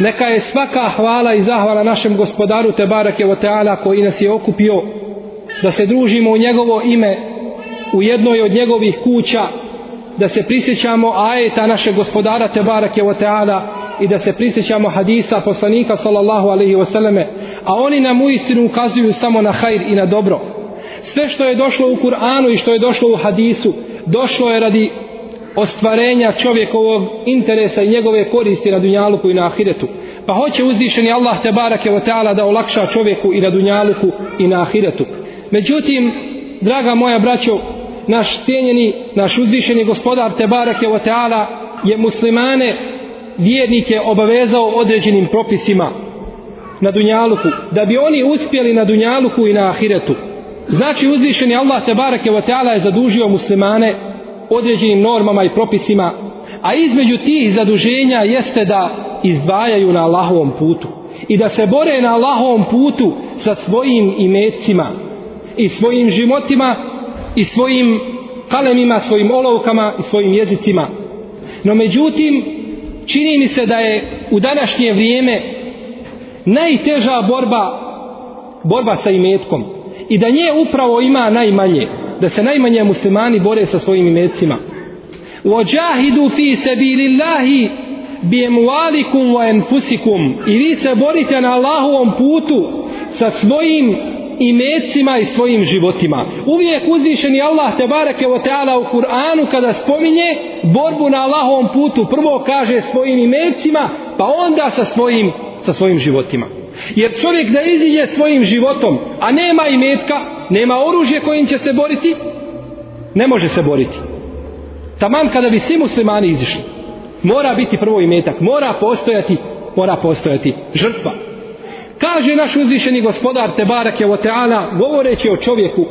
Neka je svaka hvala i zahvala našem gospodaru Tebarake o Teala koji nas je okupio da se družimo u njegovo ime u jednoj od njegovih kuća da se prisjećamo ajeta našeg gospodara Tebarake o Teala i da se prisjećamo hadisa poslanika sallallahu alaihi wasallame a oni nam u istinu ukazuju samo na hajr i na dobro. Sve što je došlo u Kur'anu i što je došlo u hadisu došlo je radi ostvarenja čovjekovog interesa i njegove koristi na dunjaluku i na ahiretu. Pa hoće uzvišeni Allah te barake o ta'ala da olakša čovjeku i na dunjaluku i na ahiretu. Međutim, draga moja braćo, naš cijenjeni, naš uzvišeni gospodar te barake o ta'ala je muslimane vjernike obavezao određenim propisima na dunjaluku, da bi oni uspjeli na dunjaluku i na ahiretu. Znači uzvišeni Allah te barake o ta'ala je zadužio muslimane određenim normama i propisima, a između tih zaduženja jeste da izdvajaju na Allahovom putu i da se bore na Allahovom putu sa svojim imecima i svojim životima i svojim kalemima, svojim olovkama i svojim jezicima. No međutim, čini mi se da je u današnje vrijeme najteža borba borba sa imetkom i da nje upravo ima najmanje da se najmanje muslimani bore sa svojim imecima. وَجَاهِدُوا fi sabilillahi bi amwalikum wa anfusikum. I vi se borite na Allahovom putu sa svojim imecima i svojim životima. Uvijek uzvišeni Allah te bareke ve taala u Kur'anu kada spominje borbu na Allahovom putu, prvo kaže svojim imecima, pa onda sa svojim sa svojim životima. Jer čovjek da iziđe svojim životom, a nema imetka, nema oružje kojim će se boriti, ne može se boriti. Taman kada bi svi muslimani izišli, mora biti prvo imetak, mora postojati, mora postojati žrtva. Kaže naš uzvišeni gospodar Tebarak je o Teala, govoreći o čovjeku,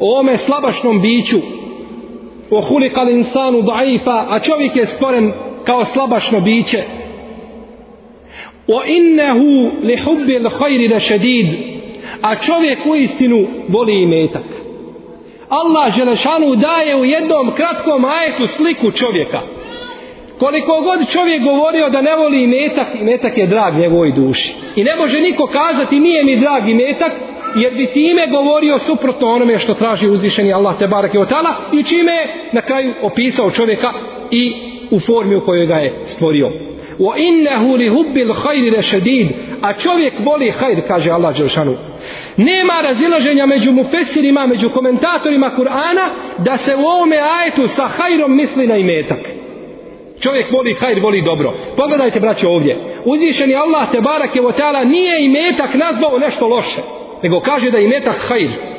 o ome slabašnom biću, o hulikal insanu daifa, a čovjek je stvoren kao slabašno biće, o innehu li hubbil hajri da šedid, a čovjek u istinu voli imetak. Allah Želešanu daje u jednom kratkom ajetu sliku čovjeka. Koliko god čovjek govorio da ne voli imetak, metak je drag njegovoj duši. I ne može niko kazati nije mi drag metak, jer bi time govorio suprotno onome što traži uzvišeni Allah te barake otala i čime je na kraju opisao čovjeka i u formi u kojoj ga je stvorio. Wa innahu li hubbil khayri la shadid. A čovjek voli hajr, kaže Allah dželešanu. Nema razilaženja među mufesirima, među komentatorima Kur'ana da se u ovome ajetu sa hajrom misli na imetak. Čovjek voli hajr, voli dobro. Pogledajte braćo ovdje. Uzvišeni Allah te barake ve teala nije imetak nazvao nešto loše. Nego kaže da imetak hajr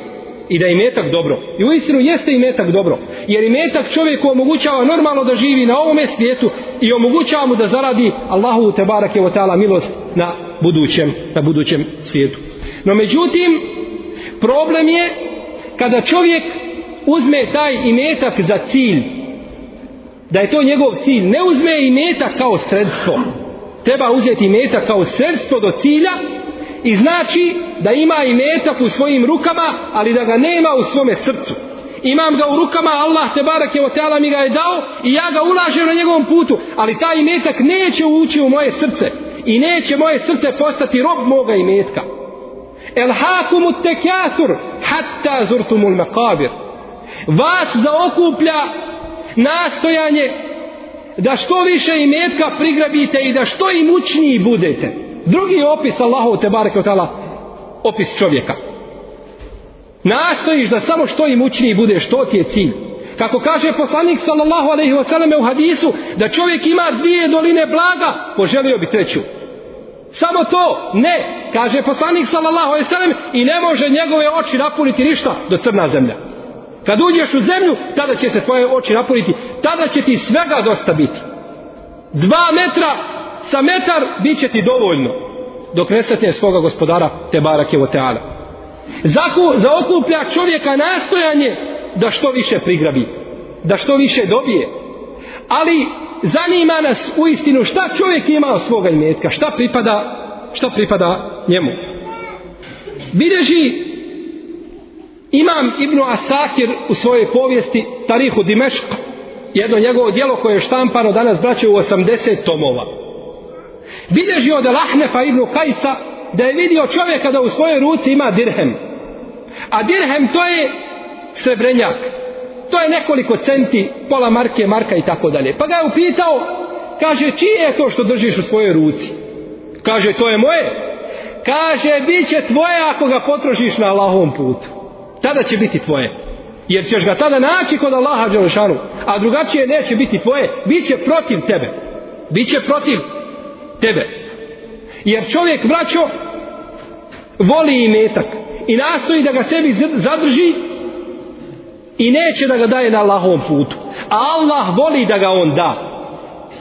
i da je metak dobro. I u istinu jeste metak dobro. Jer i metak čovjeku omogućava normalno da živi na ovome svijetu i omogućava mu da zaradi Allahu te barake o ta'ala milost na budućem, na budućem svijetu. No međutim, problem je kada čovjek uzme taj imetak za cilj, da je to njegov cilj, ne uzme imetak kao sredstvo. Treba uzeti imetak kao sredstvo do cilja, I znači da ima i metak u svojim rukama, ali da ga nema u svome srcu. imam ga u rukama, Allah te barak je otela mi ga je dao i ja ga ulažem na njegovom putu, ali taj imetak neće ući u moje srce i neće moje srce postati rob moga imetka. El hakumu tekatur hatta zurtumul makabir. Vas zaokuplja nastojanje da što više imetka prigrabite i da što imućniji budete. Drugi opis Allahu te bareke otala, opis čovjeka. Nastojiš da samo što im učini bude što ti je cilj. Kako kaže poslanik sallallahu alejhi ve selleme u hadisu da čovjek ima dvije doline blaga poželio bi treću. Samo to ne kaže poslanik sallallahu alejhi ve sellem i ne može njegove oči napuniti ništa do crna zemlja. Kad uđeš u zemlju tada će se tvoje oči napuniti tada će ti svega dosta biti. Dva metra sa metar bit će ti dovoljno dok ne sretne svoga gospodara te barake o teala Zaku, zaokuplja čovjeka nastojanje da što više prigrabi, da što više dobije. Ali zanima nas u istinu šta čovjek ima od svoga imetka, šta pripada, šta pripada njemu. Bideži imam Ibnu Asakir u svojoj povijesti Tarihu Dimešk, jedno njegovo dijelo koje je štampano danas braće u 80 tomova. Bilježi od Lahnefa ibn Kajsa da je vidio čovjeka da u svojoj ruci ima dirhem. A dirhem to je srebrenjak. To je nekoliko centi, pola marke, marka i tako dalje. Pa ga je upitao, kaže, čije je to što držiš u svojoj ruci? Kaže, to je moje. Kaže, bit će tvoje ako ga potrošiš na Allahovom putu. Tada će biti tvoje. Jer ćeš ga tada naći kod Allaha Đelešanu. A drugačije neće biti tvoje. Biće protiv tebe. Biće protiv tebe. Jer čovjek, braćo, voli i metak. I nastoji da ga sebi zadrži i neće da ga daje na Allahovom putu. A Allah voli da ga on da.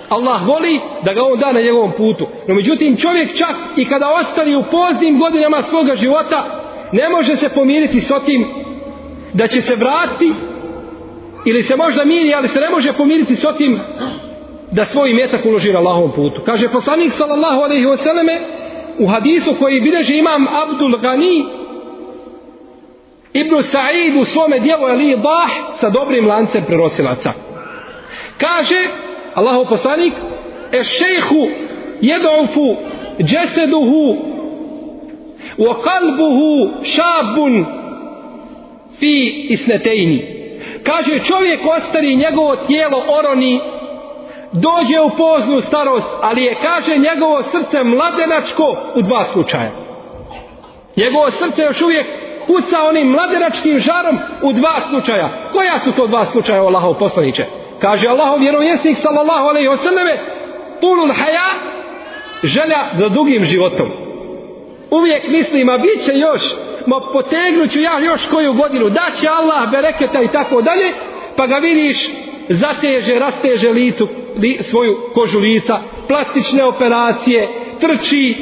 Allah voli da ga on da na njegovom putu. No međutim čovjek čak i kada ostari u poznim godinama svoga života ne može se pomiriti s otim da će se vratiti ili se možda miri, ali se ne može pomiriti s otim da svoj metak uloži na Allahovom putu. Kaže poslanik sallallahu alaihi wasallame u hadisu koji bideže imam Abdul Gani Ibn Sa'id u svome dijelu Ali Dah sa dobrim lancem prenosilaca. Kaže Allahov poslanik e šejhu jedufu džeseduhu wa kalbuhu šabun fi isnetejni. Kaže čovjek ostari njegovo tijelo oroni dođe u poznu starost, ali je, kaže, njegovo srce mladenačko u dva slučaja. Njegovo srce još uvijek puca onim mladenačkim žarom u dva slučaja. Koja su to dva slučaja Allahov poslaniće? Kaže Allahov vjerovjesnik sallallahu alaihi wasallame tulul haja želja za dugim životom. Uvijek mislim, a bit će još, ma potegnuću ja još koju godinu, da će Allah bereketa i tako dalje, pa ga vidiš zateže, rasteže licu, li, svoju kožu lica, plastične operacije, trči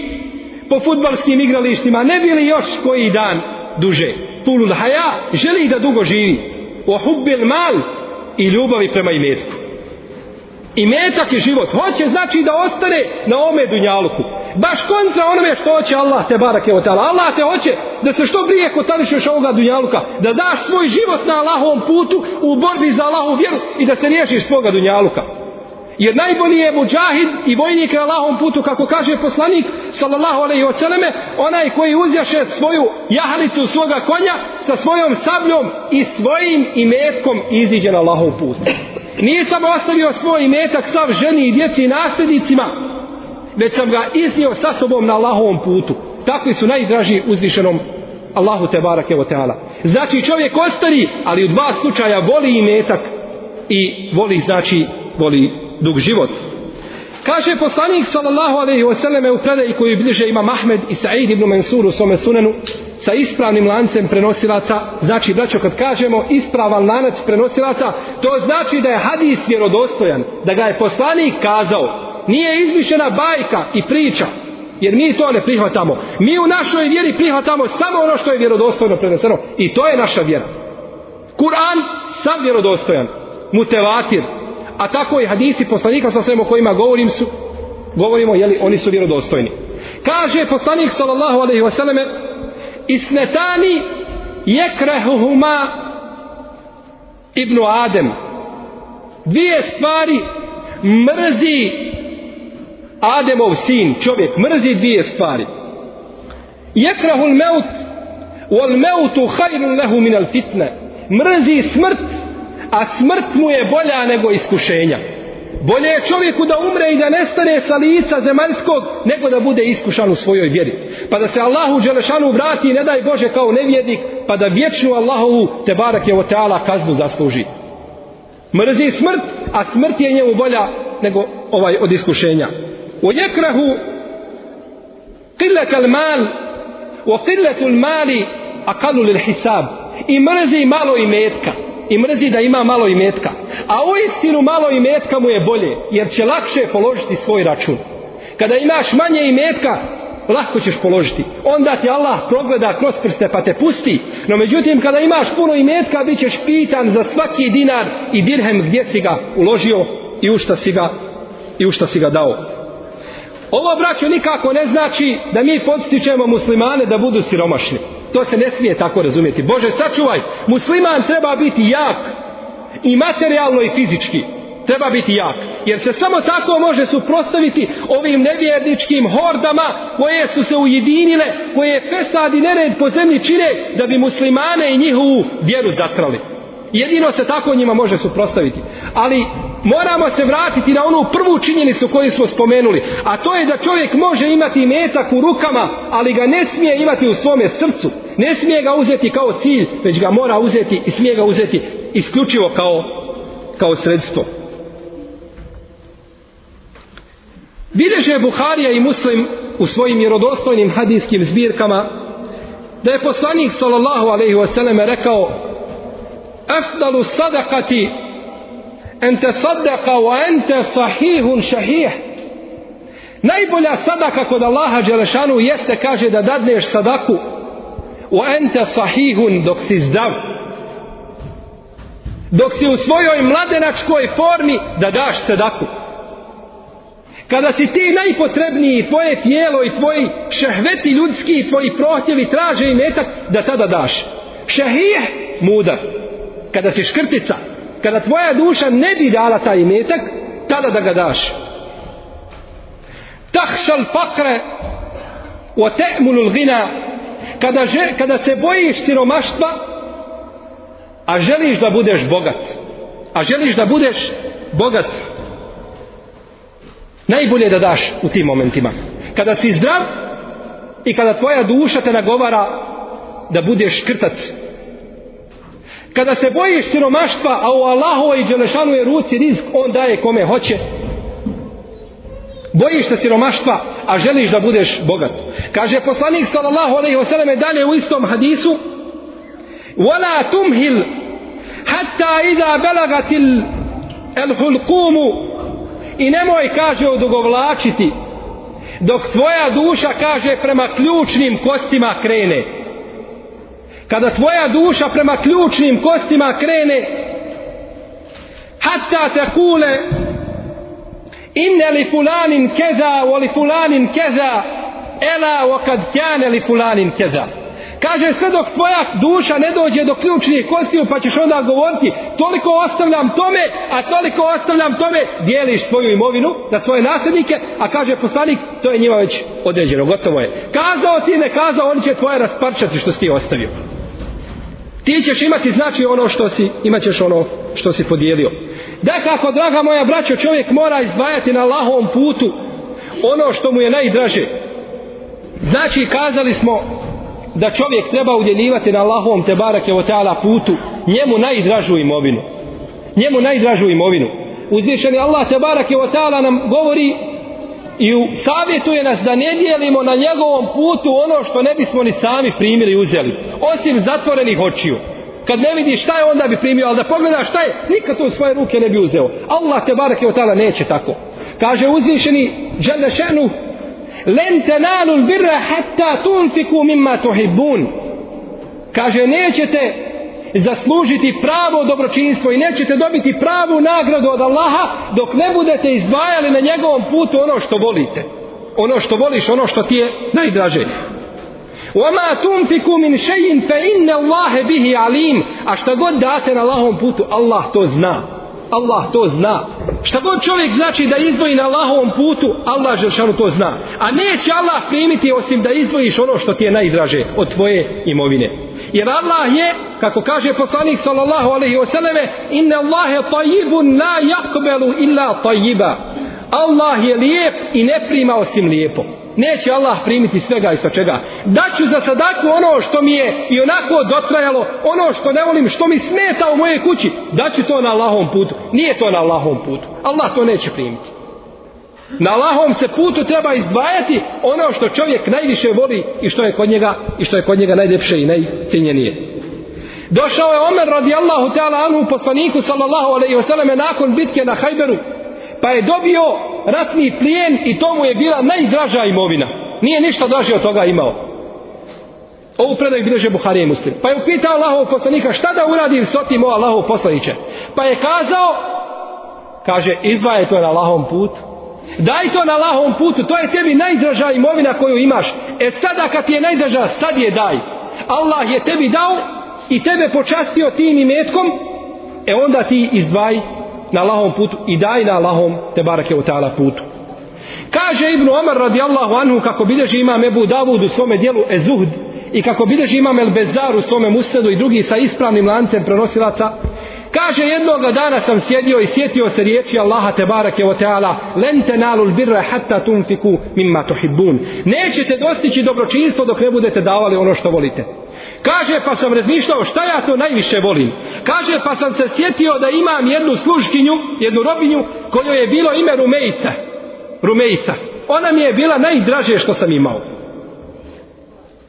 po futbalskim igralištima, ne bili još koji dan duže. Tulul haja želi da dugo živi. O hubbil mal i ljubavi prema imetku. Imetak je život. Hoće znači da ostane na ome dunjaluku. Baš kontra onome što hoće Allah te barake o tala. Allah te hoće da se što brije kotališeš ovoga dunjaluka. Da daš svoj život na Allahovom putu u borbi za Allahovu vjeru i da se riješiš svoga dunjaluka. Jer najbolji je muđahid i vojnik na Allahom putu, kako kaže poslanik, sallallahu alaihi wasallame, onaj koji uzjaše svoju jahalicu svoga konja sa svojom sabljom i svojim imetkom iziđe na Allahom put. Nije samo ostavio svoj imetak sav ženi i djeci i nasljednicima, već sam ga iznio sa sobom na Allahovom putu. Takvi su najdraži uzvišenom Allahu te barake o teala. Znači čovjek ostari, ali u dva slučaja voli imetak i voli znači voli dug život. Kaže poslanik sallallahu alejhi ve selleme u predaji koju bliže ima Ahmed i Sa'id ibn Mansur u svome sunenu sa ispravnim lancem prenosilaca, znači braćo kad kažemo ispravan lanac prenosilaca, to znači da je hadis vjerodostojan, da ga je poslanik kazao. Nije izmišljena bajka i priča, jer mi to ne prihvatamo. Mi u našoj vjeri prihvatamo samo ono što je vjerodostojno preneseno i to je naša vjera. Kur'an sam vjerodostojan, mutevatir, a tako i hadisi poslanika sa svema kojima govorim su, govorimo, jeli, oni su vjerodostojni. Kaže poslanik sallallahu alejhi ve selleme isnetani jekrehuhuma ibnu Adem dvije stvari mrzi Ademov sin, čovjek, mrzi dvije stvari. Jekrahul meut, wal meutu hajrun lehu minal fitne. Mrzi smrt, a smrt mu je bolja nego iskušenja. Bolje je čovjeku da umre i da nestane sa lica zemaljskog, nego da bude iskušan u svojoj vjeri. Pa da se Allahu Đelešanu vrati, ne daj Bože kao nevjednik, pa da vječnu Allahovu te barak je o teala kaznu zasluži. Mrzi smrt, a smrt je njemu bolja nego ovaj od iskušenja. O jekrahu qilletal mal o al mali akalu lil hisab. I mrzi malo imetka i mrzi da ima malo imetka. A u istinu malo imetka mu je bolje, jer će lakše položiti svoj račun. Kada imaš manje imetka, lahko ćeš položiti. Onda ti Allah progleda kroz prste pa te pusti. No međutim, kada imaš puno imetka, bit ćeš pitan za svaki dinar i dirhem gdje si ga uložio i u šta si ga, i u šta si ga dao. Ovo, braćo, nikako ne znači da mi podstičemo muslimane da budu siromašni. To se ne smije tako razumjeti. Bože, sačuvaj, musliman treba biti jak i materijalno i fizički. Treba biti jak. Jer se samo tako može suprostaviti ovim nevjerničkim hordama koje su se ujedinile, koje fesad i nered po zemlji čine da bi muslimane i njihovu vjeru zatrali. Jedino se tako njima može suprostaviti. Ali moramo se vratiti na onu prvu činjenicu koju smo spomenuli. A to je da čovjek može imati metak u rukama, ali ga ne smije imati u svome srcu. Ne smije ga uzeti kao cilj, već ga mora uzeti i smije ga uzeti isključivo kao, kao sredstvo. Bileže Buharija i Muslim u svojim vjerodostojnim hadijskim zbirkama da je poslanik sallallahu alaihi wasallam rekao afdalu sadakati ente sadaka wa ente sahihun šahih. Najbolja sadaka kod Allaha Đelešanu jeste kaže da dadneš sadaku. Wa ente sahihun dok si zdrav. Dok si u svojoj mladenačkoj formi da daš sadaku. Kada si ti najpotrebniji tvoje tijelo i tvoji šehveti ljudski i tvoji prohtjevi traže i metak da tada daš. Šehih mudar. Kada si škrtica kada tvoja duša ne bi dala taj imetak tada da ga daš. Tahšal fakre o te'mulul gina kada, že, kada se bojiš siromaštva a želiš da budeš bogat. A želiš da budeš bogat. Najbolje da daš u tim momentima. Kada si zdrav i kada tvoja duša te nagovara da budeš krtac kada se bojiš siromaštva a u Allahovoj Đelešanuje ruci rizk on daje kome hoće. Bojiš se siromaštva a želiš da budeš bogat. Kaže poslanik sallallahu alejhi ve selleme dalje u istom hadisu wala tumhil hatta idha balagatil al-hulqumu" i nemoj kaže odugovlačiti dok tvoja duša kaže prema ključnim kostima krene kada tvoja duša prema ključnim kostima krene hatta te kule inne li fulanin keza o li fulanin keza ela o kad kjane li fulanin keza Kaže sve dok tvoja duša ne dođe do ključnih kostiju pa ćeš onda govoriti toliko ostavljam tome, a toliko ostavljam tome, dijeliš svoju imovinu za svoje nasljednike, a kaže poslanik, to je njima već određeno, gotovo je. Kazao ti ne kazao, oni će tvoje rasparčati što si ti ostavio. Ti ćeš imati znači ono što si, imat ćeš ono što si podijelio. Da kako, draga moja braćo, čovjek mora izdvajati na Allahovom putu ono što mu je najdraže. Znači, kazali smo da čovjek treba udjeljivati na Allahovom te barake o teala putu njemu najdražu imovinu njemu najdražu imovinu uzvišeni Allah te barake o teala nam govori i savjetuje nas da ne dijelimo na njegovom putu ono što ne bismo ni sami primili i uzeli osim zatvorenih očiju. Kad ne vidiš šta je onda bi primio ali da pogledaš šta je nikad to u svoje ruke ne bi uzeo. Allah te barake o tala neće tako. Kaže uzvišeni Đelešenu, len tenalul birra hatta tunfiku mimma tuhibbun. Kaže nećete zaslužiti pravo dobročinstvo i nećete dobiti pravu nagradu od Allaha dok ne budete izdvajali na njegovom putu ono što volite ono što voliš, ono što ti je najdraže وَمَا تُنْفِكُ مِنْ شَيْءٍ فَإِنَّ اللَّهَ بِهِ عَلِيمٌ A šta god date na Allahovom putu, Allah to zna. Allah to zna. Šta god čovjek znači da izvoji na Allahovom putu, Allah Želšanu to zna. A neće Allah primiti osim da izvojiš ono što ti je najdraže od tvoje imovine. Jer Allah je, kako kaže poslanik sallallahu alaihi wasallame, inna Allahe tajibun la jakbelu illa tajiba. Allah je lijep i ne prima osim lijepo. Neće Allah primiti svega i sa čega. Daću za sadaku ono što mi je i onako dotrajalo, ono što ne volim, što mi smeta u moje kući, daću to na Allahom putu. Nije to na Allahom putu. Allah to neće primiti. Na Allahom se putu treba izdvajati ono što čovjek najviše voli i što je kod njega i što je kod njega najljepše i najcijenjenije. Došao je Omer radijallahu ta'ala anhu poslaniku sallallahu alaihi wasallam nakon bitke na Hajberu pa je dobio ratni plijen i to mu je bila najdraža imovina. Nije ništa draže od toga imao. Ovu predaju bilježe Buhari i Muslim. Pa je upitao Allahov poslanika šta da uradim s otim o Allahov poslaniće. Pa je kazao, kaže, izdvaje to na Allahom putu. Daj to na Allahom putu, to je tebi najdraža imovina koju imaš. E sada kad ti je najdraža, sad je daj. Allah je tebi dao i tebe počastio tim imetkom, e onda ti izdvaj na Allahom putu i daj na Allahom te barake u ta'ala putu. Kaže Ibnu Omar radijallahu anhu kako bilježi imam Ebu Davud u svome dijelu Ezuhd i kako bilježi imam El Bezar u svome musnedu i drugi sa ispravnim lancem prenosilaca Kaže jednoga dana sam sjedio i sjetio se riječi Allaha te barake o teala len tenalul birra hatta tunfiku mimma tuhibbun. Nećete dostići dobročinstvo dok ne budete davali ono što volite. Kaže pa sam razmišljao šta ja to najviše volim. Kaže pa sam se sjetio da imam jednu sluškinju, jednu robinju kojoj je bilo ime Rumejca. Rumejca. Ona mi je bila najdraže što sam imao.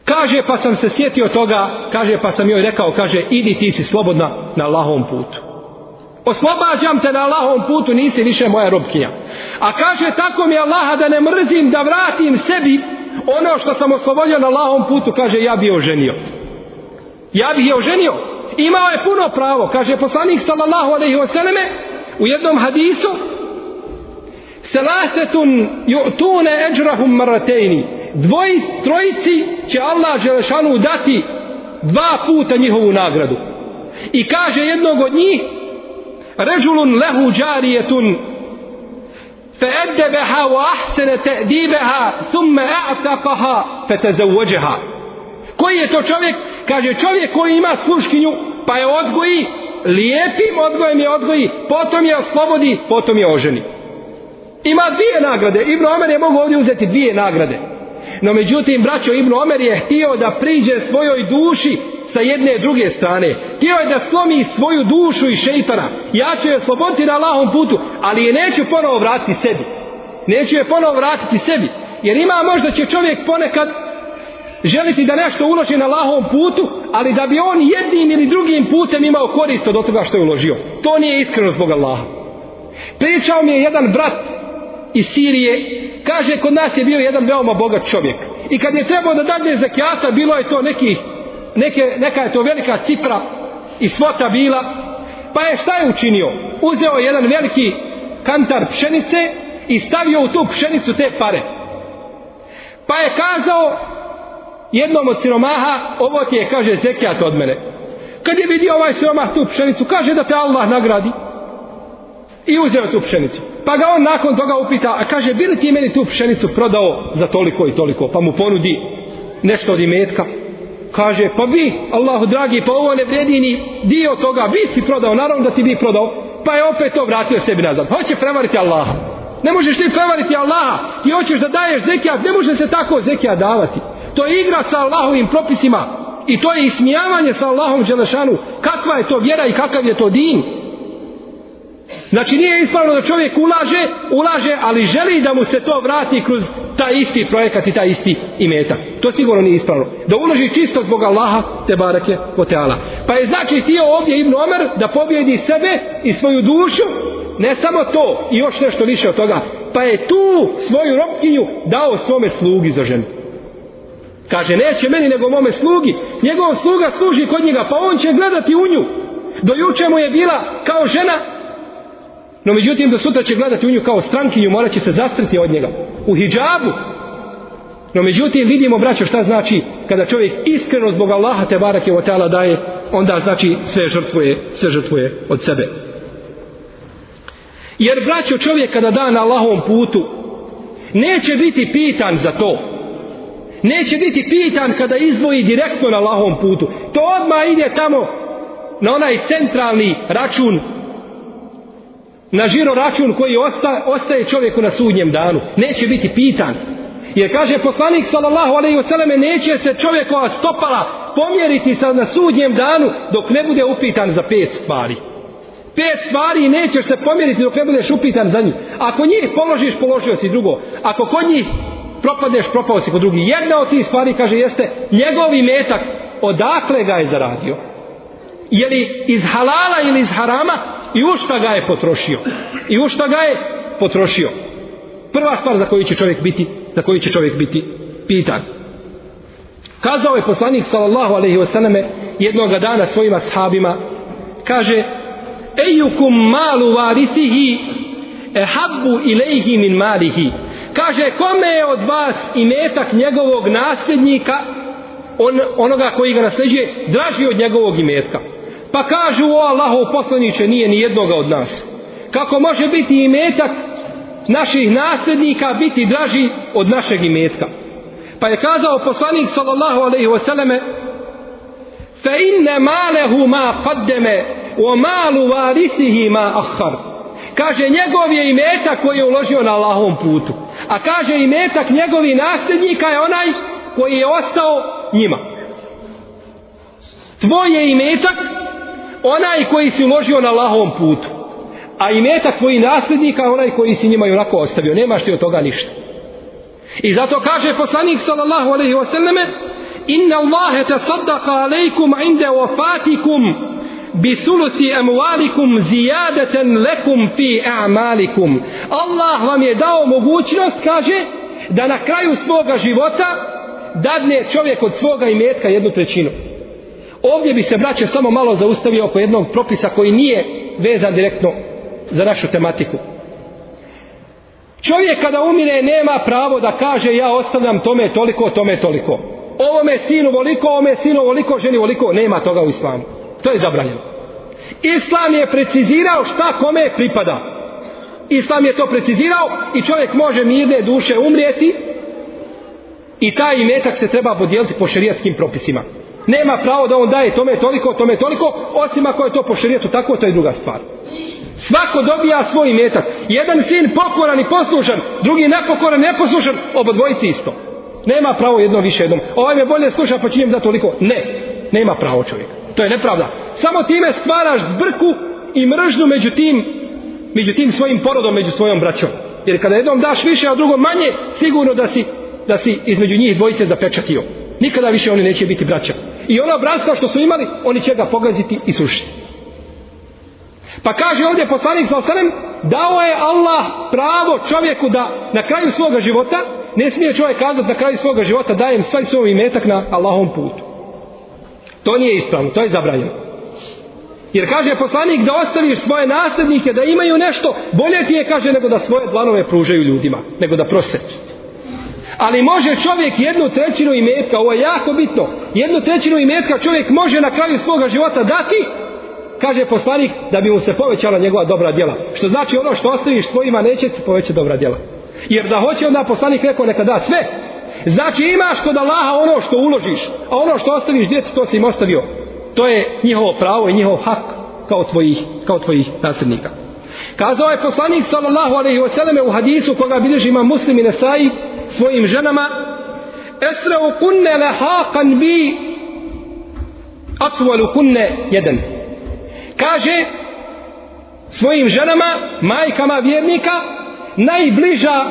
Kaže pa sam se sjetio toga, kaže pa sam joj rekao, kaže idi ti si slobodna na Allahovom putu. Oslobađam te na Allahovom putu, nisi više moja robkinja. A kaže tako mi Allaha da ne mrzim da vratim sebi ono što sam oslobodio na Allahovom putu, kaže ja bi oženio. Ja bih je oženio. Imao je puno pravo, kaže poslanik sallallahu alaihi wasallam u jednom hadisu Selasetun ju'tune eđrahum maratejni dvoji trojici će Allah Želešanu dati dva puta njihovu nagradu. I kaže jednog od njih, ređulun lehu džarijetun, fe eddebeha wa ahsene te'dibeha, thumme a'taqaha, fe tezauđeha. Koji je to čovjek? Kaže čovjek koji ima sluškinju, pa je odgoji, lijepim odgojem je odgoji, potom je oslobodi, potom je oženi. Ima dvije nagrade. Ibn Omer je mogu ovdje uzeti dvije nagrade. No međutim, braćo Ibn Omer je htio da priđe svojoj duši sa jedne i druge strane. Htio je da slomi svoju dušu i šeitana. Ja ću je sloboditi na Allahom putu, ali je neću ponovo vratiti sebi. Neću je ponovo vratiti sebi. Jer ima možda će čovjek ponekad želiti da nešto uloži na lahom putu, ali da bi on jednim ili drugim putem imao korist od toga što je uložio. To nije iskreno zbog Allaha. Pričao mi je jedan brat iz Sirije Kaže, kod nas je bio jedan veoma bogat čovjek. I kad je trebao da dadne zakijata, bilo je to neki, neke, neka je to velika cifra i svota bila. Pa je šta je učinio? Uzeo je jedan veliki kantar pšenice i stavio u tu pšenicu te pare. Pa je kazao jednom od siromaha, ovo ti je, kaže, zekijat od mene. Kad je vidio ovaj siromah tu pšenicu, kaže da te Allah nagradi. I uzeo tu pšenicu. Pa ga on nakon toga upita, a kaže, bi li ti meni tu pšenicu prodao za toliko i toliko? Pa mu ponudi nešto od imetka. Kaže, pa bi, Allahu dragi, pa ovo ne vredi ni dio toga, bi si prodao, naravno da ti bi prodao. Pa je opet to vratio sebi nazad. Hoće prevariti Allaha. Ne možeš ti prevariti Allaha. Ti hoćeš da daješ zekijat, ne može se tako zekijat davati. To je igra sa Allahovim propisima. I to je ismijavanje sa Allahom Đelešanu. Kakva je to vjera i kakav je to din? Znači nije ispravno da čovjek ulaže, ulaže, ali želi da mu se to vrati kroz taj isti projekat i taj isti imetak. To sigurno nije ispravno. Da uloži čisto zbog Allaha, te barake, o teala. Pa je znači tio ovdje Ibn Omer da pobjedi sebe i svoju dušu, ne samo to, i još nešto više od toga, pa je tu svoju ropkinju dao svome slugi za ženu. Kaže, neće meni nego mome slugi. Njegov sluga služi kod njega, pa on će gledati u nju. Do juče mu je bila kao žena, No međutim, do sutra će gledati u nju kao strankinju, morat će se zastriti od njega. U hijabu. No međutim vidimo braćo šta znači kada čovjek iskreno zbog Allaha te barake o teala daje, onda znači sve žrtvuje, sve žrtvuje od sebe. Jer braćo čovjek kada da na Allahovom putu neće biti pitan za to. Neće biti pitan kada izvoji direktno na lahom putu. To odmah ide tamo na onaj centralni račun na žiro račun koji osta, ostaje čovjeku na sudnjem danu. Neće biti pitan. Jer kaže poslanik sallallahu alejhi ve selleme neće se čovjekova stopala pomjeriti sa na sudnjem danu dok ne bude upitan za pet stvari. Pet stvari nećeš se pomjeriti dok ne budeš upitan za njih. Ako njih položiš, položio si drugo. Ako kod njih propadneš, propao si kod drugi. Jedna od tih stvari, kaže, jeste njegovi metak. Odakle ga je zaradio? Je li iz halala ili iz harama? I u šta ga je potrošio? I u šta ga je potrošio? Prva stvar za koju će čovjek biti za koju će čovjek biti pitan. Kazao je poslanik sallallahu alejhi ve selleme jednog dana svojim ashabima kaže ejukum malu varisihi ehabbu ilejhi min malihi kaže kome je od vas imetak njegovog nasljednika on, onoga koji ga nasljeđuje draži od njegovog imetka pa kažu o Allahu poslaniće nije ni jednoga od nas kako može biti imetak naših nasljednika biti draži od našeg imetka. Pa je kazao poslanik sallallahu alejhi ve selleme fa inna malahu ma qaddama wa malu warithihi ma akhar. Kaže njegov je imetak koji je uložio na Allahovom putu. A kaže imetak njegovi nasljednika je onaj koji je ostao njima. Tvoj je imetak onaj koji si uložio na Allahovom putu. A i metak tvoji nasljednika onaj koji si njima i onako ostavio. Nemaš ti od toga ništa. I zato kaže poslanik sallallahu alaihi wasallame inna Allahe te saddaka alaikum inde wafatikum bi suluti amwalikum ziyadatan lekum fi a'malikum Allah vam je dao mogućnost kaže da na kraju svoga života dadne čovjek od svoga imetka jednu trećinu ovdje bi se braće samo malo zaustavio oko jednog propisa koji nije vezan direktno za našu tematiku. Čovjek kada umire nema pravo da kaže ja ostavljam tome toliko, tome toliko. Ovome sinu voliko, ovome sinu voliko, ženi voliko. Nema toga u islamu. To je zabranjeno. Islam je precizirao šta kome pripada. Islam je to precizirao i čovjek može mirne duše umrijeti i taj imetak se treba podijeliti po šerijatskim propisima. Nema pravo da on daje tome toliko, tome toliko, osim ako je to po šerijatu tako, to je druga stvar. Svako dobija svoj imetak. Jedan sin pokoran i poslušan, drugi nepokoran, neposlušan, oba dvojici isto. Nema pravo jedno više jednom. Ovaj me bolje sluša pa ću da toliko. Ne, nema pravo čovjeka. To je nepravda. Samo time stvaraš zbrku i mržnju među tim, među tim svojim porodom, među svojom braćom. Jer kada jednom daš više, a drugom manje, sigurno da si, da si između njih dvojice zapečatio. Nikada više oni neće biti braća. I ona bratstva što su imali, oni će ga pogaziti i sušiti. Pa kaže ovdje poslanik sa osanem, dao je Allah pravo čovjeku da na kraju svoga života, ne smije čovjek kazati na kraju svoga života dajem svoj svoj imetak na Allahom putu. To nije ispravno, to je zabranjeno. Jer kaže poslanik da ostaviš svoje nasljednike da imaju nešto, bolje ti je kaže nego da svoje dlanove pružaju ljudima, nego da prose. Ali može čovjek jednu trećinu imetka, ovo je jako bitno, jednu trećinu imetka čovjek može na kraju svoga života dati kaže poslanik da bi mu se povećala njegova dobra djela. Što znači ono što ostaviš svojima neće se povećati dobra djela. Jer da hoće onda poslanik rekao neka da sve. Znači imaš kod Allaha ono što uložiš, a ono što ostaviš djeci to si im ostavio. To je njihovo pravo i njihov hak kao tvojih, kao tvojih nasljednika. Kazao je poslanik sallallahu alaihi wa sallam u hadisu koga bilježi ima muslim i nesai svojim ženama Esra'u kunne lehaqan bi atvalu kunne jedan kaže svojim ženama, majkama vjernika, najbliža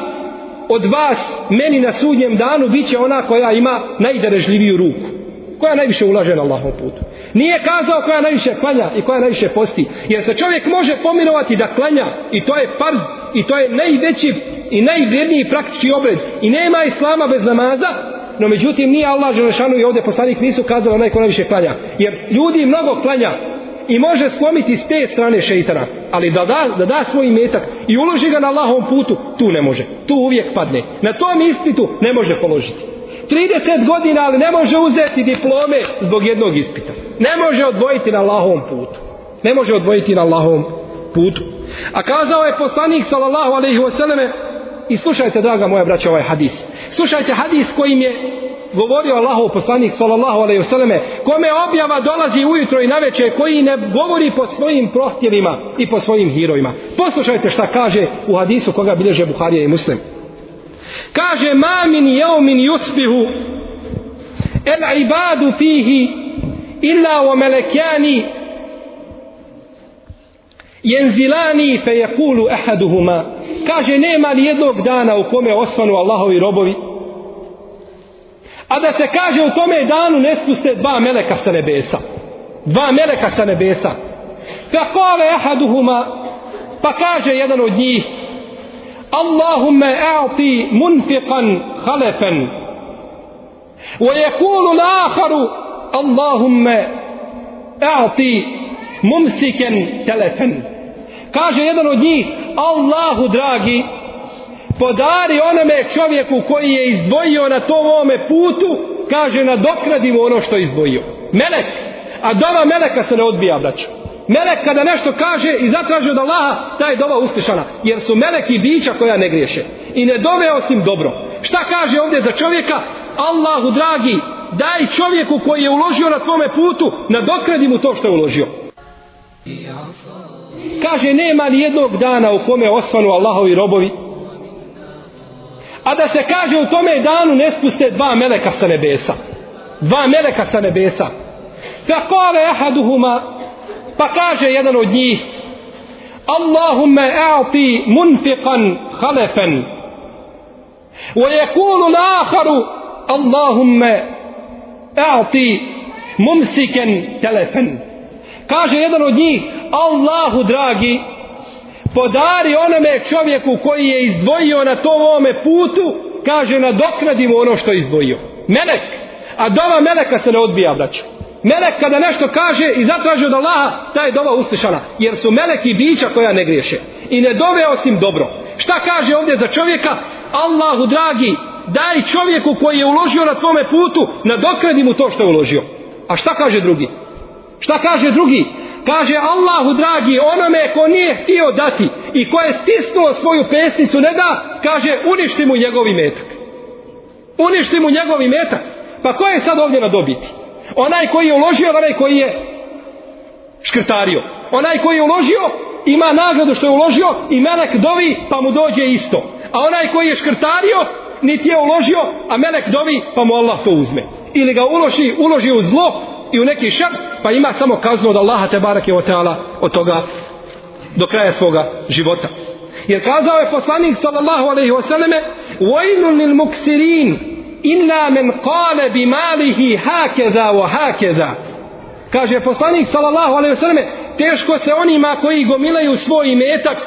od vas meni na sudnjem danu bit će ona koja ima najdarežljiviju ruku. Koja najviše ulaže na Allahom putu. Nije kazao koja najviše klanja i koja najviše posti. Jer se čovjek može pomirovati da klanja i to je farz i to je najveći i najvredniji praktični obred. I nema islama bez namaza, no međutim nije Allah Želešanu i ovdje poslanik nisu kazali onaj ko najviše klanja. Jer ljudi mnogo klanja, i može slomiti s te strane šeitana, ali da da, da da svoj metak i uloži ga na Allahovom putu, tu ne može. Tu uvijek padne. Na tom ispitu ne može položiti. 30 godina, ali ne može uzeti diplome zbog jednog ispita. Ne može odvojiti na Allahovom putu. Ne može odvojiti na Allahovom putu. A kazao je poslanik sallallahu alaihi wasallam i slušajte draga moja braća ovaj hadis. Slušajte hadis kojim je govorio Allahov poslanik sallallahu alejhi ve selleme kome objava dolazi ujutro i naveče koji ne govori po svojim prohtjevima i po svojim herojima poslušajte šta kaže u hadisu koga bilježe Buharija i Muslim. Kaže ma min yawmin yusbihu el ibadu fihi illa wa malakani jenzilani fe yakulu ahaduhuma kaže nema ni jednog dana u kome osvanu Allahovi robovi a da se kaže u tome danu ne spuste dva meleka sa nebesa. Dva meleka sa nebesa. Fa kale ahaduhuma pa kaže jedan od njih Allahumma a'ti munfiqan khalafan. Wa yakulu al-akharu Allahumma a'ti mumsikan talafan kaže jedan od njih Allahu dragi podari onome čovjeku koji je izdvojio na tom ovome putu, kaže nadoknadi mu ono što je izdvojio. Melek, a dova meleka se ne odbija, braću. Melek kada nešto kaže i zatraži od Allaha, ta je dova uslišana. Jer su meleki bića koja ne griješe. I ne dove osim dobro. Šta kaže ovdje za čovjeka? Allahu dragi, daj čovjeku koji je uložio na tvome putu, nadoknadi mu to što je uložio. Kaže, nema ni jednog dana u kome osvanu Allahovi robovi, a da se kaže u tome danu ne spuste dva meleka sa nebesa. Dva meleka sa nebesa. Fa kale ahaduhuma pa kaže jedan od njih Allahumma a'ti munfiqan khalafan wa yakulu al-akharu Allahumma a'ti mumsikan talafan. Kaže jedan od njih Allahu dragi podari onome čovjeku koji je izdvojio na tom ovome putu, kaže nadoknadi mu ono što je izdvojio. Melek. A dova meleka se ne odbija, braću. Melek kada nešto kaže i zatraži od Allaha, ta je dova uslišana. Jer su meleki bića koja ne griješe. I ne dove osim dobro. Šta kaže ovdje za čovjeka? Allahu dragi, daj čovjeku koji je uložio na tvome putu, nadoknadi mu to što je uložio. A šta kaže drugi? Šta kaže drugi? Kaže Allahu dragi, onome ko nije htio dati i ko je stisnuo svoju pesnicu, ne da, kaže uništi mu njegovi metak. Uništi mu njegovi metak. Pa ko je sad ovdje na dobiti? Onaj koji je uložio, onaj koji je škrtario. Onaj koji je uložio, ima nagradu što je uložio i melek dovi pa mu dođe isto. A onaj koji je škrtario, niti je uložio, a melek dovi pa mu Allah to uzme. Ili ga uloži, uloži u zlo, i u neki šer, pa ima samo kaznu od Allaha te barake o teala od toga do kraja svoga života. Jer kazao je poslanik sallallahu alaihi wa sallame وَيْنُ لِلْمُكْسِرِينَ إِنَّا مِنْ قَالَ بِمَالِهِ هَكَذَا hakeza Kaže poslanik sallallahu alaihi wa sallame teško se onima koji gomilaju svoj imetak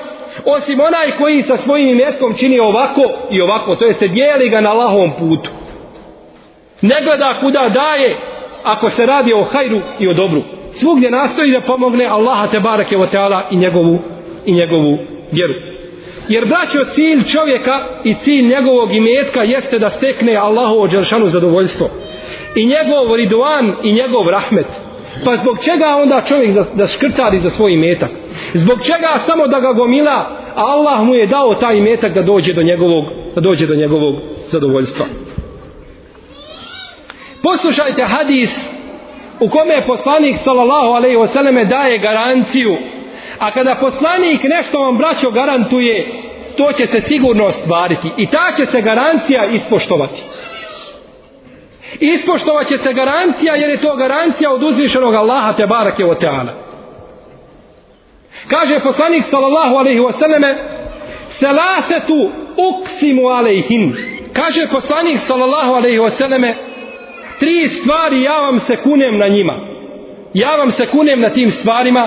osim onaj koji sa svojim imetkom čini ovako i ovako, to jeste dijeli ga na lahom putu. Ne gleda kuda daje, ako se radi o hajru i o dobru. Svugdje nastoji da pomogne Allaha te barake o teala i njegovu, i njegovu vjeru. Jer braćo cilj čovjeka i cilj njegovog imetka jeste da stekne Allahovo dželšanu zadovoljstvo. I njegov riduan i njegov rahmet. Pa zbog čega onda čovjek da, da škrtari za svoj imetak? Zbog čega samo da ga gomila, a Allah mu je dao taj imetak da dođe do njegovog, da dođe do njegovog zadovoljstva. Poslušajte hadis u kome je poslanik sallallahu alejhi ve selleme daje garanciju. A kada poslanik nešto vam braćo garantuje, to će se sigurno ostvariti i ta će se garancija ispoštovati. Ispoštovat će se garancija jer je to garancija od uzvišenog Allaha te barake o teala. Kaže poslanik sallallahu alejhi ve selleme Selasetu uksimu alejhin. Kaže poslanik sallallahu alejhi ve selleme tri stvari ja vam se kunem na njima. Ja vam se kunem na tim stvarima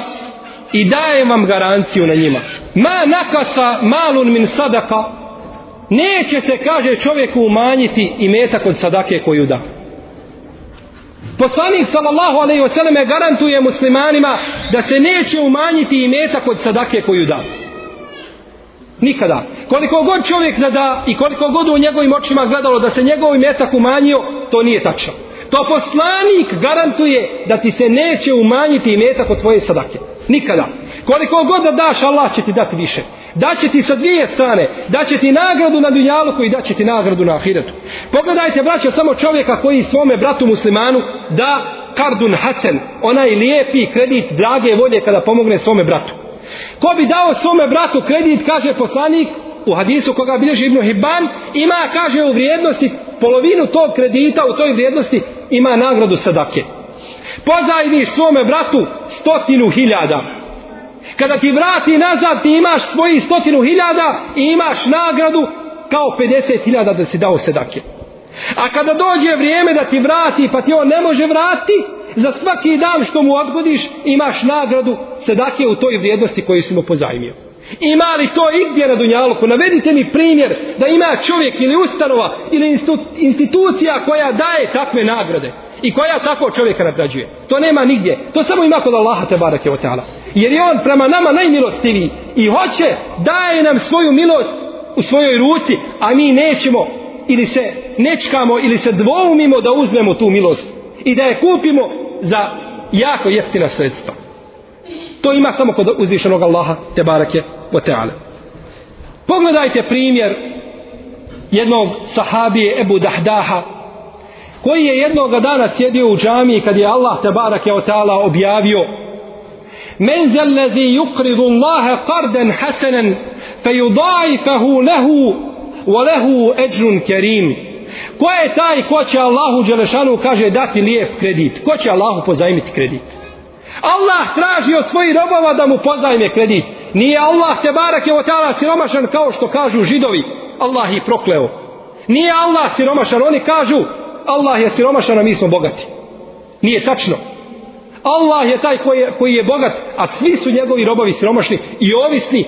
i dajem vam garanciju na njima. Ma nakasa malun min sadaka neće se, kaže čovjeku, umanjiti i metak od sadake koju da. Poslanik sallallahu alaihi wasallam garantuje muslimanima da se neće umanjiti i metak od sadake koju da. Nikada. Koliko god čovjek da da i koliko god u njegovim očima gledalo da se njegov metak umanjio, to nije tačno. To poslanik garantuje da ti se neće umanjiti metak od tvoje sadake. Nikada. Koliko god da daš, Allah će ti dati više. Daće ti sa dvije strane. Daće ti nagradu na dunjaluku i daće ti nagradu na ahiretu. Pogledajte, braćo, samo čovjeka koji svome bratu muslimanu da kardun hasen, onaj lijepi kredit drage volje kada pomogne svome bratu. Ko bi dao svome bratu kredit, kaže poslanik, u hadisu koga bilježi Ibn Hibban, ima, kaže, u vrijednosti, polovinu tog kredita u toj vrijednosti ima nagradu sadake. Pozajmiš svome bratu stotinu hiljada. Kada ti vrati nazad, ti imaš svoji stotinu hiljada i imaš nagradu kao 50 hiljada da si dao sadake. A kada dođe vrijeme da ti vrati, pa ti on ne može vratiti, za svaki dan što mu odgodiš, imaš nagradu sedake u toj vrijednosti koju si mu pozajmio. Ima li to igdje na Dunjaluku? Navedite mi primjer da ima čovjek ili ustanova ili institucija koja daje takve nagrade i koja tako čovjeka nagrađuje. To nema nigdje. To samo ima kod Allaha te barake o ta'ala. Jer je on prema nama najmilostiviji i hoće daje nam svoju milost u svojoj ruci, a mi nećemo ili se nečkamo ili se dvoumimo da uzmemo tu milost i da je kupimo za jako jeftina sredstva. To ima samo kod uzvišenog Allaha te barake o teale. Pogledajte primjer jednog sahabije Ebu Dahdaha koji je jednoga dana sjedio u džamiji kad je Allah te barake o teala objavio Men zellezi yukridu Allahe qardan hasanan fe yudaifahu lehu wa lehu eđrun kerim ko je taj ko će Allahu Đelešanu kaže dati lijep kredit ko će Allahu pozajmiti kredit Allah traži od svojih robova da mu pozajme kredit. Nije Allah te barak je otala siromašan kao što kažu židovi. Allah ih prokleo. Nije Allah siromašan. Oni kažu Allah je siromašan a mi smo bogati. Nije tačno. Allah je taj koji je, koji je bogat, a svi su njegovi robovi siromašni i ovisni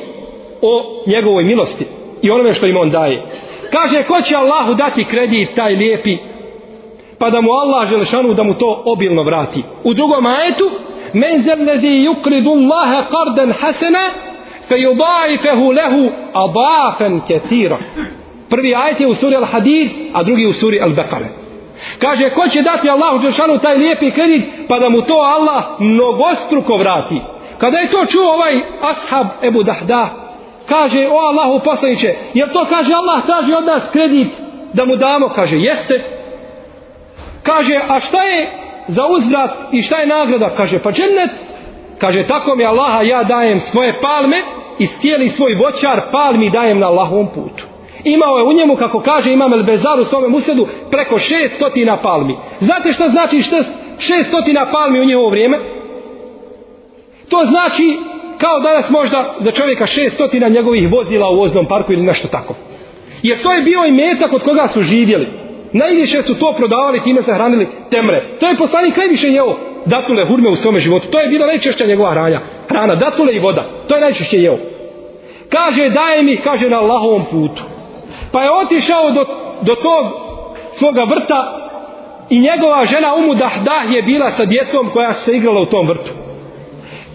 o njegovoj milosti i onome što im on daje. Kaže, ko će Allahu dati kredit taj lijepi, pa da mu Allah želešanu da mu to obilno vrati. U drugom ajetu, men zellezi yukridu Allahe qardan hasena fe yudajfehu lehu adafen kethira prvi ajet je u suri Al-Hadid a drugi u suri Al-Bekare kaže ko će dati Allahu Đelšanu taj lijepi kredit pa da mu to Allah mnogostruko vrati. Kada je to čuo ovaj ashab Ebu Dahda kaže o Allahu poslaniće jer to kaže Allah traži od nas kredit da mu damo kaže jeste kaže a šta je za uzvrat i šta je nagrada? Kaže, pa džennet. Kaže, tako mi Allaha ja dajem svoje palme i cijeli svoj voćar palmi dajem na Allahovom putu. Imao je u njemu, kako kaže Imam El Bezar u svome musledu, preko šestotina palmi. Znate što znači šestotina palmi u njegovo vrijeme? To znači kao danas možda za čovjeka šestotina njegovih vozila u voznom parku ili nešto tako. Jer to je bio i metak od koga su živjeli. Najviše su to prodavali, time se hranili temre. To je poslanik najviše jeo datule, hurme u svome životu. To je bila najčešća njegova hranja. Hrana, datule i voda. To je najčešće jeo. Kaže, daje mi, kaže, na Allahovom putu. Pa je otišao do, do tog svoga vrta i njegova žena Umu Dahdah je bila sa djecom koja se igrala u tom vrtu.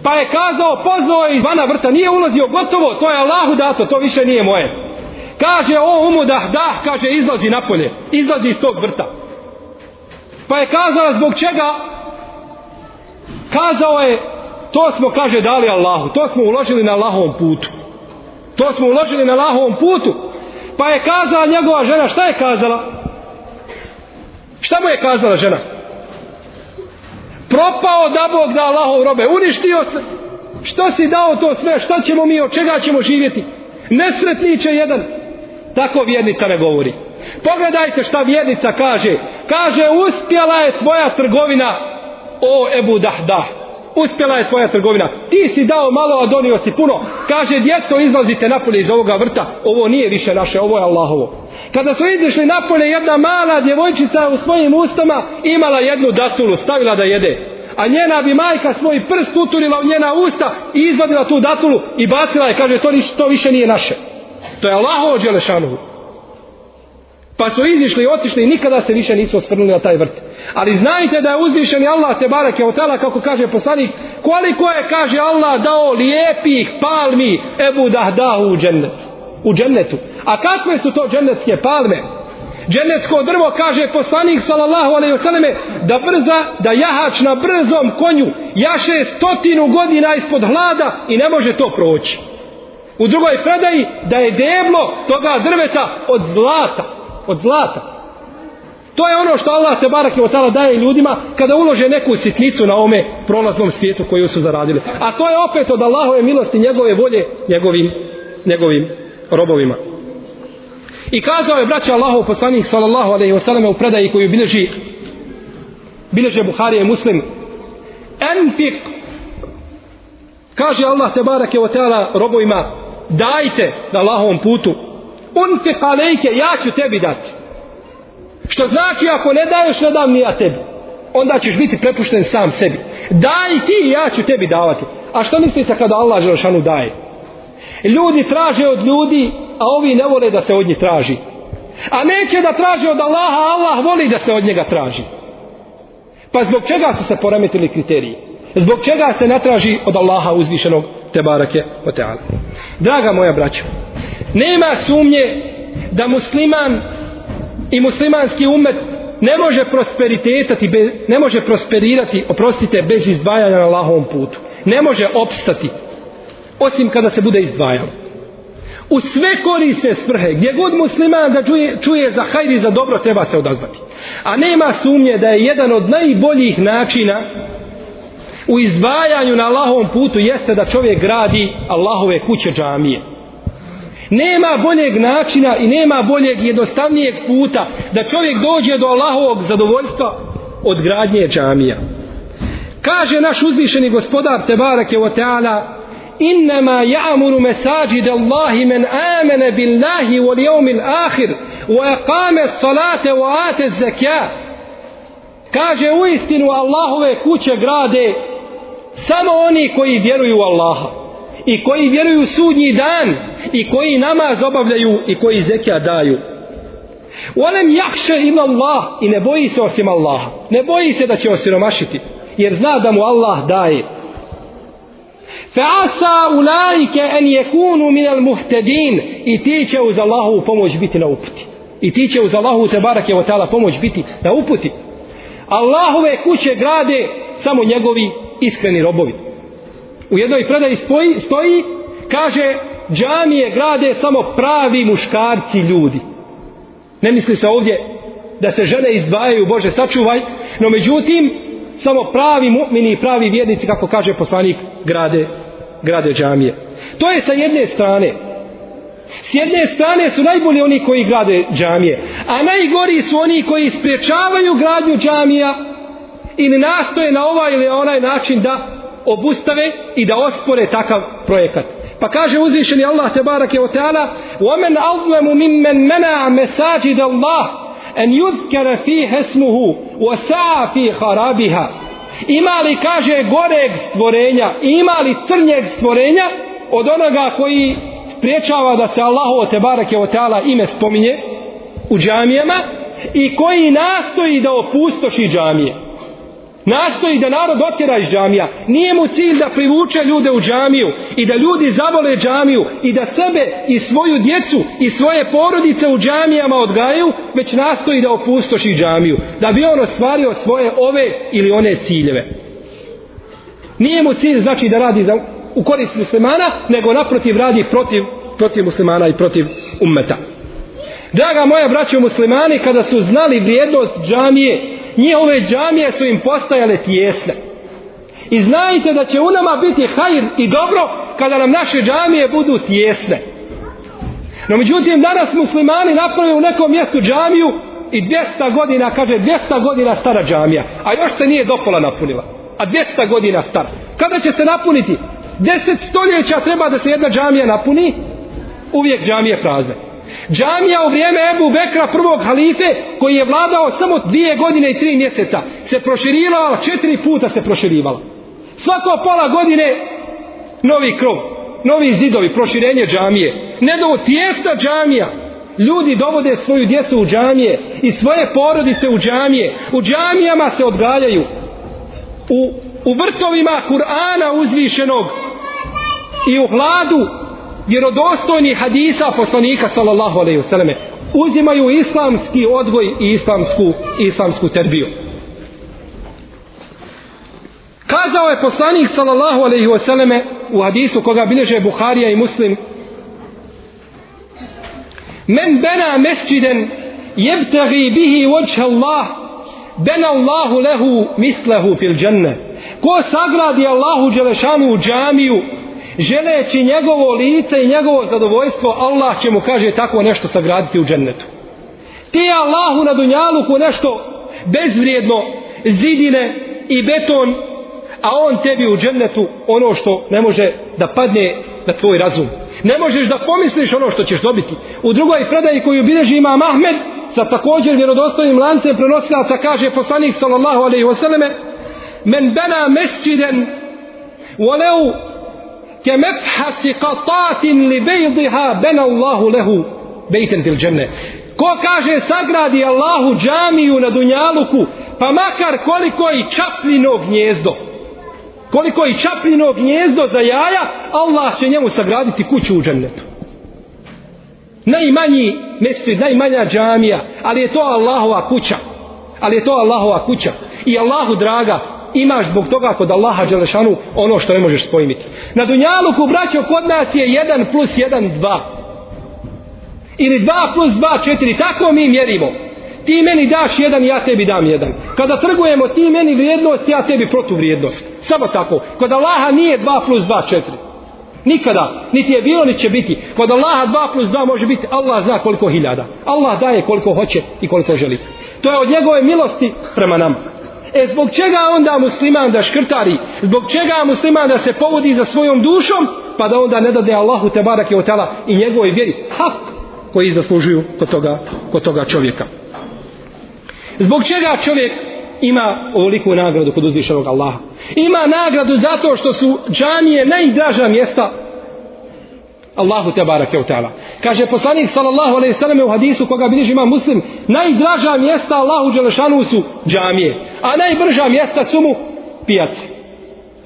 Pa je kazao, pozvao je izvana vrta, nije ulazio gotovo, to je Allahu dato, to više nije moje. Kaže o umu dah dah, kaže izlazi napolje, izlazi iz tog vrta. Pa je kazala zbog čega? Kazao je, to smo, kaže, dali Allahu, to smo uložili na Allahovom putu. To smo uložili na Allahovom putu. Pa je kazala njegova žena, šta je kazala? Šta mu je kazala žena? Propao da Bog da Allahov robe, uništio se. Što si dao to sve, šta ćemo mi, od čega ćemo živjeti? Nesretniče jedan, Tako vjernica ne govori. Pogledajte šta vjernica kaže. Kaže, uspjela je tvoja trgovina, o Ebu Dahdah. Uspjela je tvoja trgovina. Ti si dao malo, a donio si puno. Kaže, djeco, izlazite napolje iz ovoga vrta. Ovo nije više naše, ovo je Allahovo. Kada su izišli napolje, jedna mala djevojčica u svojim ustama imala jednu datulu, stavila da jede. A njena bi majka svoj prst uturila u njena usta i izvadila tu datulu i bacila je. Kaže, to, to više nije naše. To je Allahovo Đelešanuhu. Pa su izišli i otišli i nikada se više nisu osvrnuli na taj vrt. Ali znajte da je uzvišen Allah te barake od tela, kako kaže poslanik, koliko je, kaže Allah, dao lijepih palmi Ebu Dahdahu u džennet. u džennetu. A kakve su to džennetske palme? Džennetsko drvo kaže poslanik sallallahu alejhi ve selleme da brza da jahač na brzom konju jaše stotinu godina ispod hlada i ne može to proći. U drugoj predaji da je deblo toga drveta od zlata, od zlata. To je ono što Allah te barak i otala daje ljudima kada ulože neku sitnicu na ome prolaznom svijetu koju su zaradili. A to je opet od Allahove milosti njegove volje njegovim, njegovim robovima. I kazao je braća Allahov poslanik sallallahu alaihi selleme u predaji koju bilježi bilježe Buharije muslim enfik kaže Allah te barake wa ta'ala robovima dajte na Allahovom putu unfik alejke ja ću tebi dati. Što znači ako ne daješ ne dam ni ja tebi. Onda ćeš biti prepušten sam sebi. Daj ti ja ću tebi davati. A što mislite kada Allah Želšanu daje? Ljudi traže od ljudi a ovi ne vole da se od njih traži. A neće da traže od Allaha Allah voli da se od njega traži. Pa zbog čega su se poremetili kriteriji? Zbog čega se ne traži od Allaha uzvišenog te barake o teala draga moja braćo nema sumnje da musliman i muslimanski umet ne može prosperitetati ne može prosperirati oprostite bez izdvajanja na Allahovom putu. Ne može opstati osim kada se bude izdvajao u sve koriste svrhe gdje god musliman da čuje, čuje za hajri za dobro treba se odazvati. A nema sumnje da je jedan od najboljih načina u izdvajanju na Allahovom putu jeste da čovjek gradi Allahove kuće džamije. Nema boljeg načina i nema boljeg jednostavnijeg puta da čovjek dođe do Allahovog zadovoljstva od gradnje džamija. Kaže naš uzvišeni gospodar Tebarake o Teala Innama ja'muru mesađid Allahi men amene billahi wal jeumil ahir wa eqame salate wa ate zekja Kaže u istinu Allahove kuće grade samo oni koji vjeruju u Allaha i koji vjeruju u sudnji dan i koji namaz obavljaju i koji zekija daju Olem jahše ima Allah i ne boji se osim Allah. ne boji se da će osiromašiti jer zna da mu Allah daje Fa'asa ulaike en jekunu min muhtedin i ti će uz Allahovu pomoć biti na uputi. I ti će uz Allahovu te barake wa ta'ala pomoć biti na uputi. Allahove kuće grade samo njegovi iskreni robovi. U jednoj predaji stoji, stoji kaže džamije grade samo pravi muškarci ljudi. Ne misli se ovdje da se žene izdvajaju, Bože sačuvaj, no međutim samo pravi mu'mini i pravi vjernici kako kaže poslanik grade grade džamije. To je sa jedne strane. S jedne strane su najbolji oni koji grade džamije, a najgori su oni koji spriječavaju gradnju džamija ili nastoje na ovaj ili onaj način da obustave i da ospore takav projekat. Pa kaže uzvišeni Allah te barake o teala وَمَنْ أَظْلَمُ مِمَّنْ مَنَعَ مَسَاجِدَ اللَّهِ أَنْ يُذْكَرَ فِي هَسْمُهُ وَسَعَ فِي خَرَابِهَا ima li kaže goreg stvorenja ima li crnjeg stvorenja od onoga koji spriječava da se Allahu te barake o teala ime spominje u džamijama i koji nastoji da opustoši džamije nastoji da narod otjera iz džamija. Nije mu cilj da privuče ljude u džamiju i da ljudi zavole džamiju i da sebe i svoju djecu i svoje porodice u džamijama odgajaju već nastoji da opustoši džamiju da bi on ostvario svoje ove ili one ciljeve. Nije mu cilj znači da radi za, u korist muslimana nego naprotiv radi protiv, protiv muslimana i protiv ummeta. Draga moja braćo muslimani, kada su znali vrijednost džamije, njihove džamije su im postajale tijesne. I znajte da će u nama biti hajr i dobro kada nam naše džamije budu tijesne. No međutim, danas muslimani naprave u nekom mjestu džamiju i 200 godina, kaže 200 godina stara džamija, a još se nije dopola napunila. A 200 godina stara. Kada će se napuniti? 10 stoljeća treba da se jedna džamija napuni, uvijek džamije prazne. Džamija u vrijeme Ebu Bekra prvog halife koji je vladao samo dvije godine i tri mjeseca se proširivala, četiri puta se proširivala. Svako pola godine novi krov, novi zidovi, proširenje džamije. Ne do tijesta džamija. Ljudi dovode svoju djecu u džamije i svoje porodice u džamije. U džamijama se odgaljaju. U, u vrtovima Kur'ana uzvišenog i u hladu vjerodostojni hadisa poslanika sallallahu alaihi selleme uzimaju islamski odgoj i islamsku, islamsku terbiju. Kazao je poslanik sallallahu alaihi selleme u hadisu koga bilježe Buharija i Muslim Men bena mesčiden jebtagi bihi vođha Allah bena Allahu lehu mislehu fil dženne. Ko sagradi Allahu Đelešanu džamiju želeći njegovo lice i njegovo zadovoljstvo, Allah će mu kaže tako nešto sagraditi u džennetu. Ti Allahu na dunjaluku nešto bezvrijedno zidine i beton, a on tebi u džennetu ono što ne može da padne na tvoj razum. Ne možeš da pomisliš ono što ćeš dobiti. U drugoj predaji koju bileži ima Mahmed, sa također vjerodostojnim lancem prenosilaca kaže poslanik sallallahu alaihi wasallame, men bena mesčiden walau ke mefhasi qatatin li bejdiha ben Allahu lehu bejten fil dženne. Ko kaže sagradi Allahu džamiju na Dunjaluku, pa makar koliko i čapljino gnjezdo, koliko i čapljino gnjezdo za jaja, Allah će njemu sagraditi kuću u džennetu. Najmanji mesjid, najmanja džamija, ali je to Allahova kuća. Ali je to Allahova kuća. I Allahu draga, imaš zbog toga kod Allaha Đelešanu ono što ne možeš spojimiti. Na Dunjaluku, braćo, kod nas je 1 plus 1, 2. Ili 2 plus 2, 4. Tako mi mjerimo. Ti meni daš jedan, ja tebi dam jedan. Kada trgujemo ti meni vrijednost, ja tebi protuvrijednost. Samo tako. Kod Allaha nije 2 plus 2, 4. Nikada. Niti je bilo, niti će biti. Kod Allaha 2 plus 2 može biti. Allah zna koliko hiljada. Allah daje koliko hoće i koliko želi. To je od njegove milosti prema nama. E zbog čega onda musliman da škrtari? Zbog čega musliman da se povodi za svojom dušom? Pa da onda ne dade Allahu te barak je otala i njegovoj vjeri. Hak koji zaslužuju kod toga, kod toga čovjeka. Zbog čega čovjek ima ovoliku nagradu kod uzvišenog Allaha? Ima nagradu zato što su džamije najdraža mjesta Allahu te barake u ta'ala. Kaže poslanik sallallahu alejhi ve selleme u hadisu koga bilježi ima Muslim, najdraža mjesta Allahu dželešanu su džamije, a najbrža mjesta su mu pijace.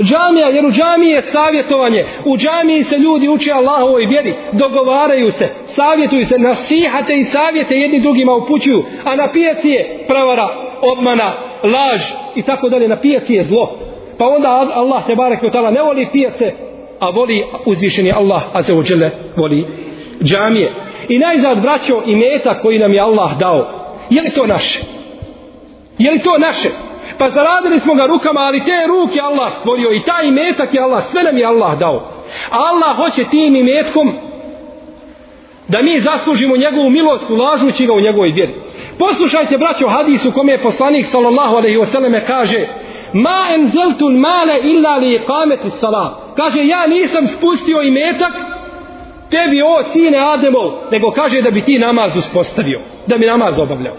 Džamija, jer u džamiji je savjetovanje. U džamiji se ljudi uče Allahovoj vjeri, dogovaraju se, savjetuju se, nasihate i savjete jedni drugima upućuju, a na pijaci je pravara, obmana, laž i tako dalje. Na pijaci je zlo. Pa onda Allah te barek ne voli pijace, a voli uzvišeni Allah azza wa jalla voli džamije. I najzad vraćao i meta koji nam je Allah dao. Je li to naše? Je li to naše? Pa zaradili smo ga rukama ali te ruke Allah stvorio i taj metak je Allah sve nam je Allah dao. Allah hoće tim imetkom da mi zaslužimo njegovu milost ulažući ga u njegovoj vjeri. Poslušajte braćo hadisu kome je poslanik sallallahu alaihi wasallam kaže ma enzeltun male illa li iqameti salat kaže ja nisam spustio i metak tebi o sine Ademov nego kaže da bi ti namaz uspostavio da mi namaz obavljao.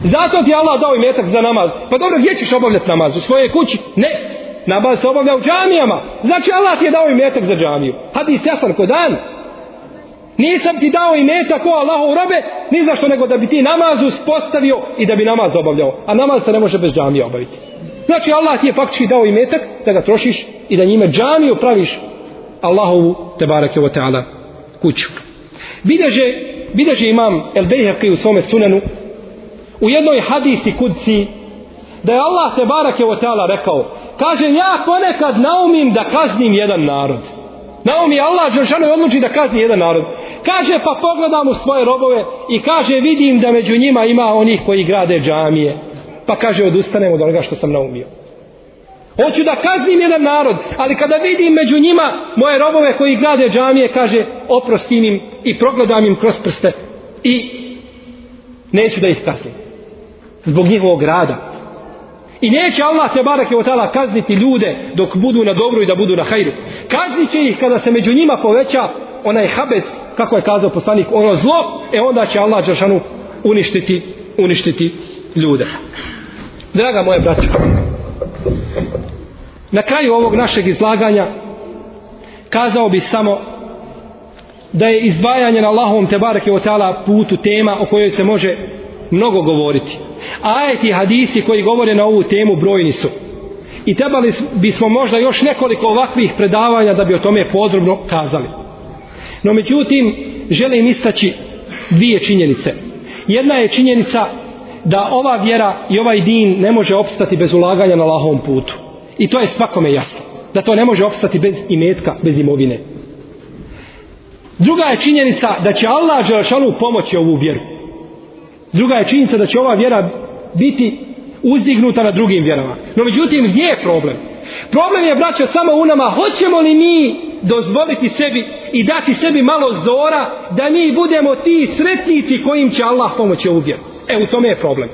Zato ti Allah dao i metak za namaz. Pa dobro gdje ćeš obavljati namaz? U svojoj kući? Ne. Namaz se obavlja u džamijama. Znači Allah ti je dao i metak za džamiju. Hadis jasan ko dan. Nisam ti dao i metak o Allahov robe, ni zašto nego da bi ti namaz uspostavio i da bi namaz obavljao. A namaz se ne može bez džamije obaviti. Znači Allah ti je faktički dao i metak da ga trošiš i da njime džamiju praviš Allahovu te barake o teala kuću. Bideže, bideže imam El Bejheqi u svome sunanu u jednoj hadisi kudci da je Allah te barake o ta'ala rekao kaže ja ponekad naumim da kaznim jedan narod. naumi Allah Đelšanu odluči da kazni jedan narod. Kaže pa pogledam u svoje robove i kaže vidim da među njima ima onih koji grade džamije. Pa kaže odustanem od onoga što sam naumio. Hoću da kaznim jedan narod, ali kada vidim među njima moje robove koji grade džamije, kaže oprostim im i progledam im kroz prste i neću da ih kaznim. Zbog njihovog rada. I neće Allah te barake o tala kazniti ljude dok budu na dobru i da budu na hajru. Kaznit će ih kada se među njima poveća onaj habec, kako je kazao poslanik, ono zlo, e onda će Allah Đeršanu uništiti, uništiti ljude. Draga moje braće, na kraju ovog našeg izlaganja kazao bi samo da je izdvajanje na Allahovom tebareke o tala putu tema o kojoj se može mnogo govoriti. Ajeti hadisi koji govore na ovu temu brojni su. I trebali bismo možda još nekoliko ovakvih predavanja da bi o tome podrobno kazali. No međutim, želim istaći dvije činjenice. Jedna je činjenica da ova vjera i ovaj din ne može opstati bez ulaganja na Allahovom putu. I to je svakome jasno. Da to ne može opstati bez imetka, bez imovine. Druga je činjenica da će Allah Želešanu pomoći ovu vjeru. Druga je činjenica da će ova vjera biti uzdignuta na drugim vjerama. No međutim, gdje je problem? Problem je, braćo, samo u nama. Hoćemo li mi dozvoliti sebi i dati sebi malo zora da mi budemo ti sretnici kojim će Allah pomoći ovu vjeru? E, u tome je problem.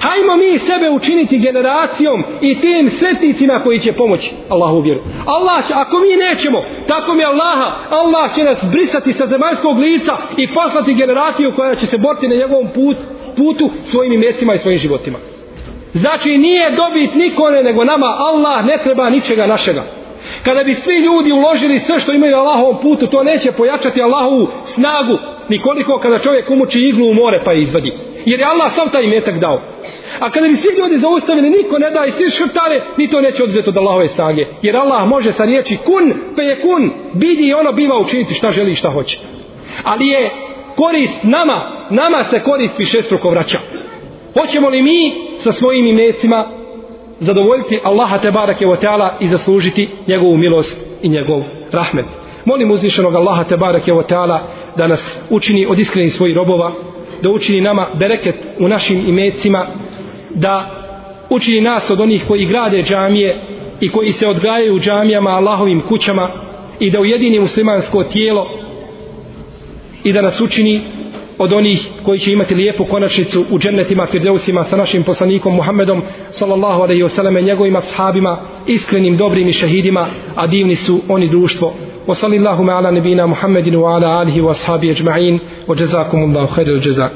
Hajmo mi sebe učiniti generacijom i tim sretnicima koji će pomoći Allahu vjeru. Allah će, ako mi nećemo, tako mi Allaha, Allah će nas brisati sa zemaljskog lica i poslati generaciju koja će se boriti na njegovom put, putu svojim imecima i svojim životima. Znači nije dobit nikone nego nama Allah ne treba ničega našega. Kada bi svi ljudi uložili sve što imaju na Allahovom putu, to neće pojačati Allahovu snagu nikoliko kada čovjek umuči iglu u more pa izvadi. Jer je Allah sam taj metak dao. A kada bi svi ljudi zaustavili, niko ne da i svi šrtare, ni to neće oduzeti od Allahove snage. Jer Allah može sa riječi kun, pe je kun, bidi i ono biva učiniti šta želi i šta hoće. Ali je korist nama, nama se korist više struko vraća. Hoćemo li mi sa svojim imecima zadovoljiti Allaha te barake o ta'ala i zaslužiti njegovu milost i njegov rahmet. Molim uzvišenog Allaha te barake o ta'ala da nas učini od iskrenih svojih robova, da učini nama bereket u našim imecima, da učini nas od onih koji grade džamije i koji se odgajaju u džamijama Allahovim kućama i da ujedini muslimansko tijelo i da nas učini od onih koji će imati lijepu konačnicu u džennetima Firdeusima sa našim poslanikom Muhammedom sallallahu alaihi wasallam njegovima sahabima iskrenim dobrim i šehidima, a divni su oni društvo. وصلى اللهم على نبينا محمد وعلى آله وأصحابه أجمعين وجزاكم الله خير الجزاء.